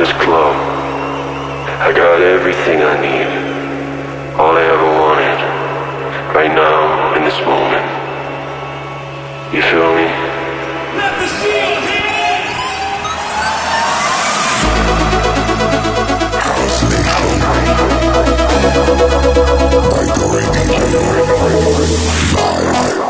this club. I got everything I need. All I ever wanted. Right now, in this moment. You feel me? Let the seal hit. Cosmic Hungry. By Dori DJ. Live.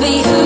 be who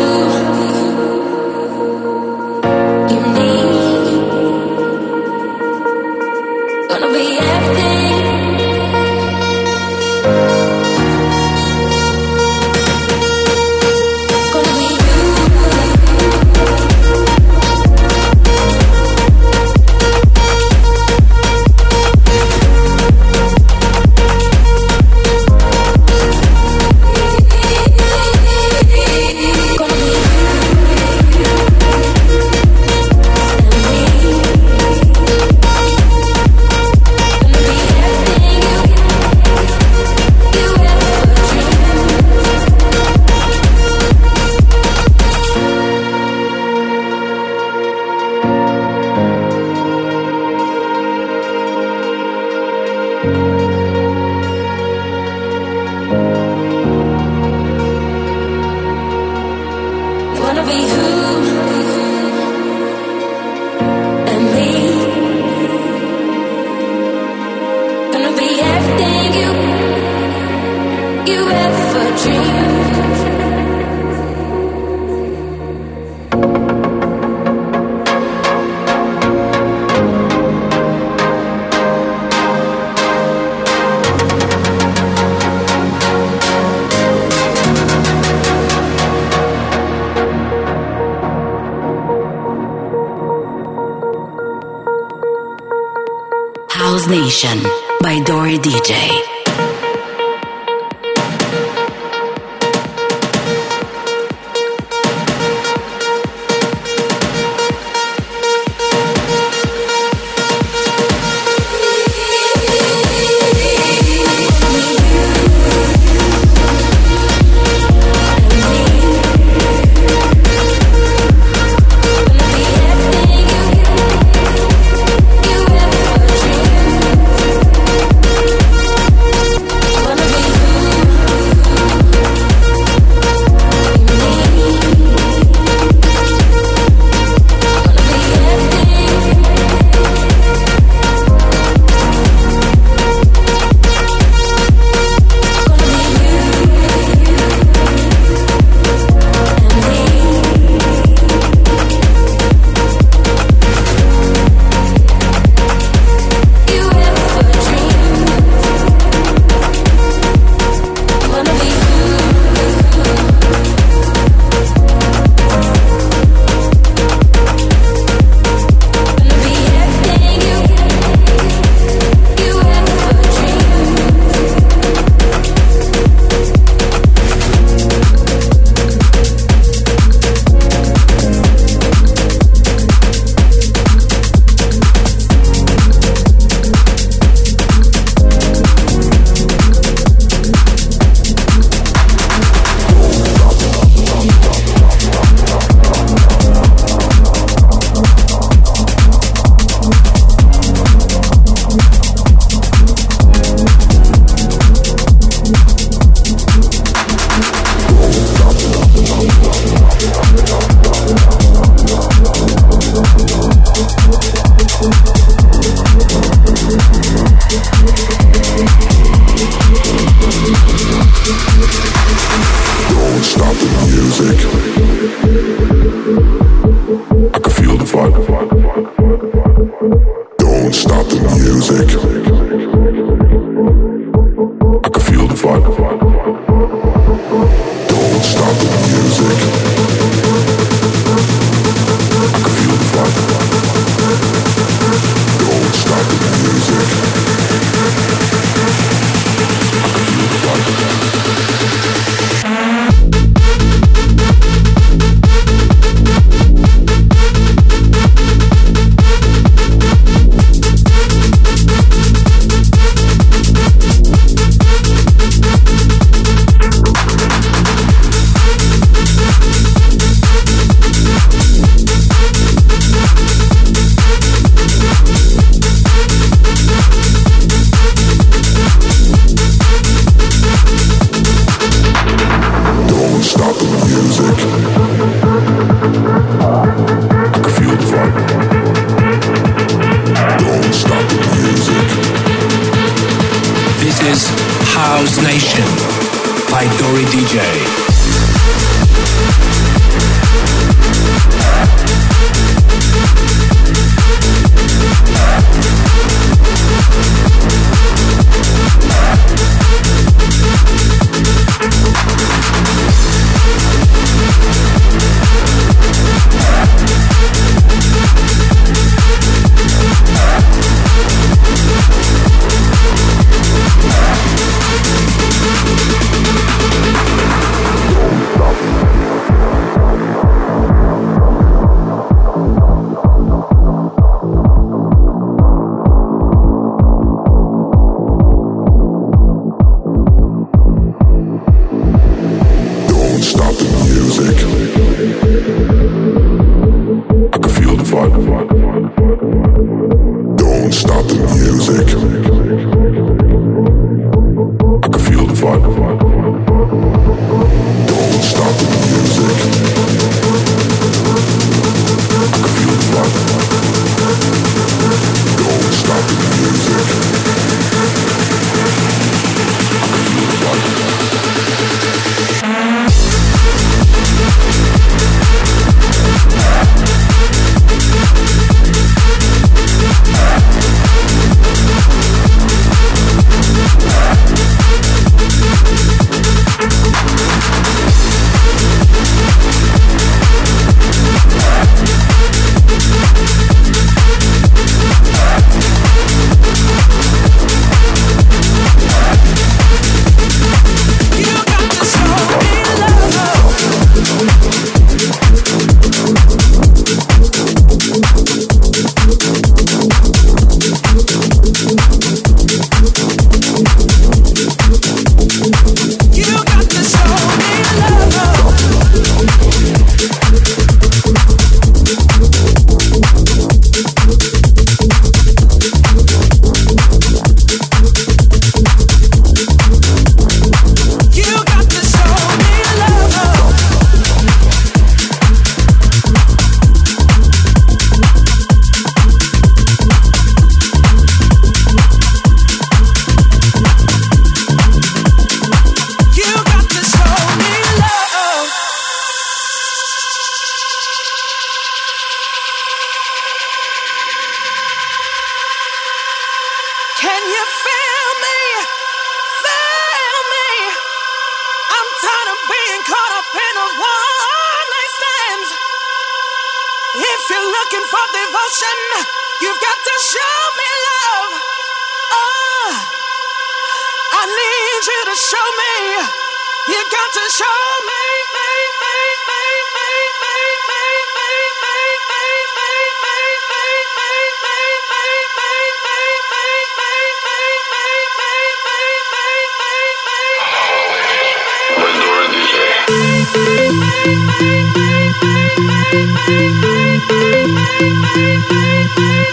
By Dori DJ. Nation by Dori DJ. If you're looking for devotion, you've got to show me love. Oh, I need you to show me. You've got to show me.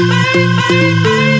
bye, bye, bye.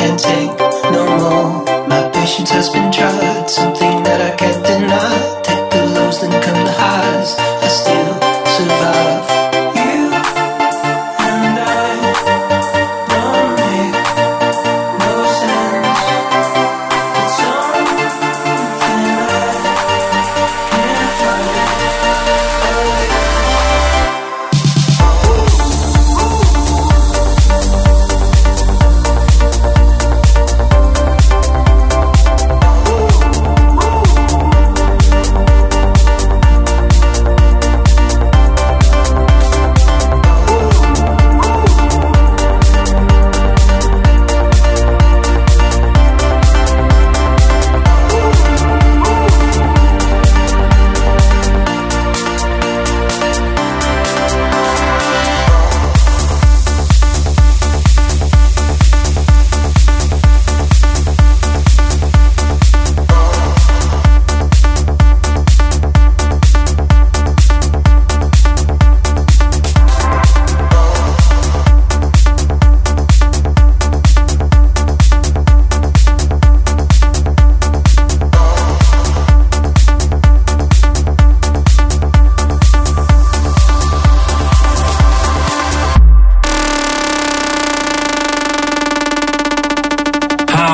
can't take no more. My patience has been tried, something that I can't.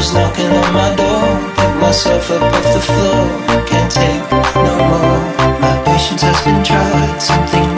Strangers knocking on my door. Pick myself up off the floor. Can't take no more. My patience has been tried. Something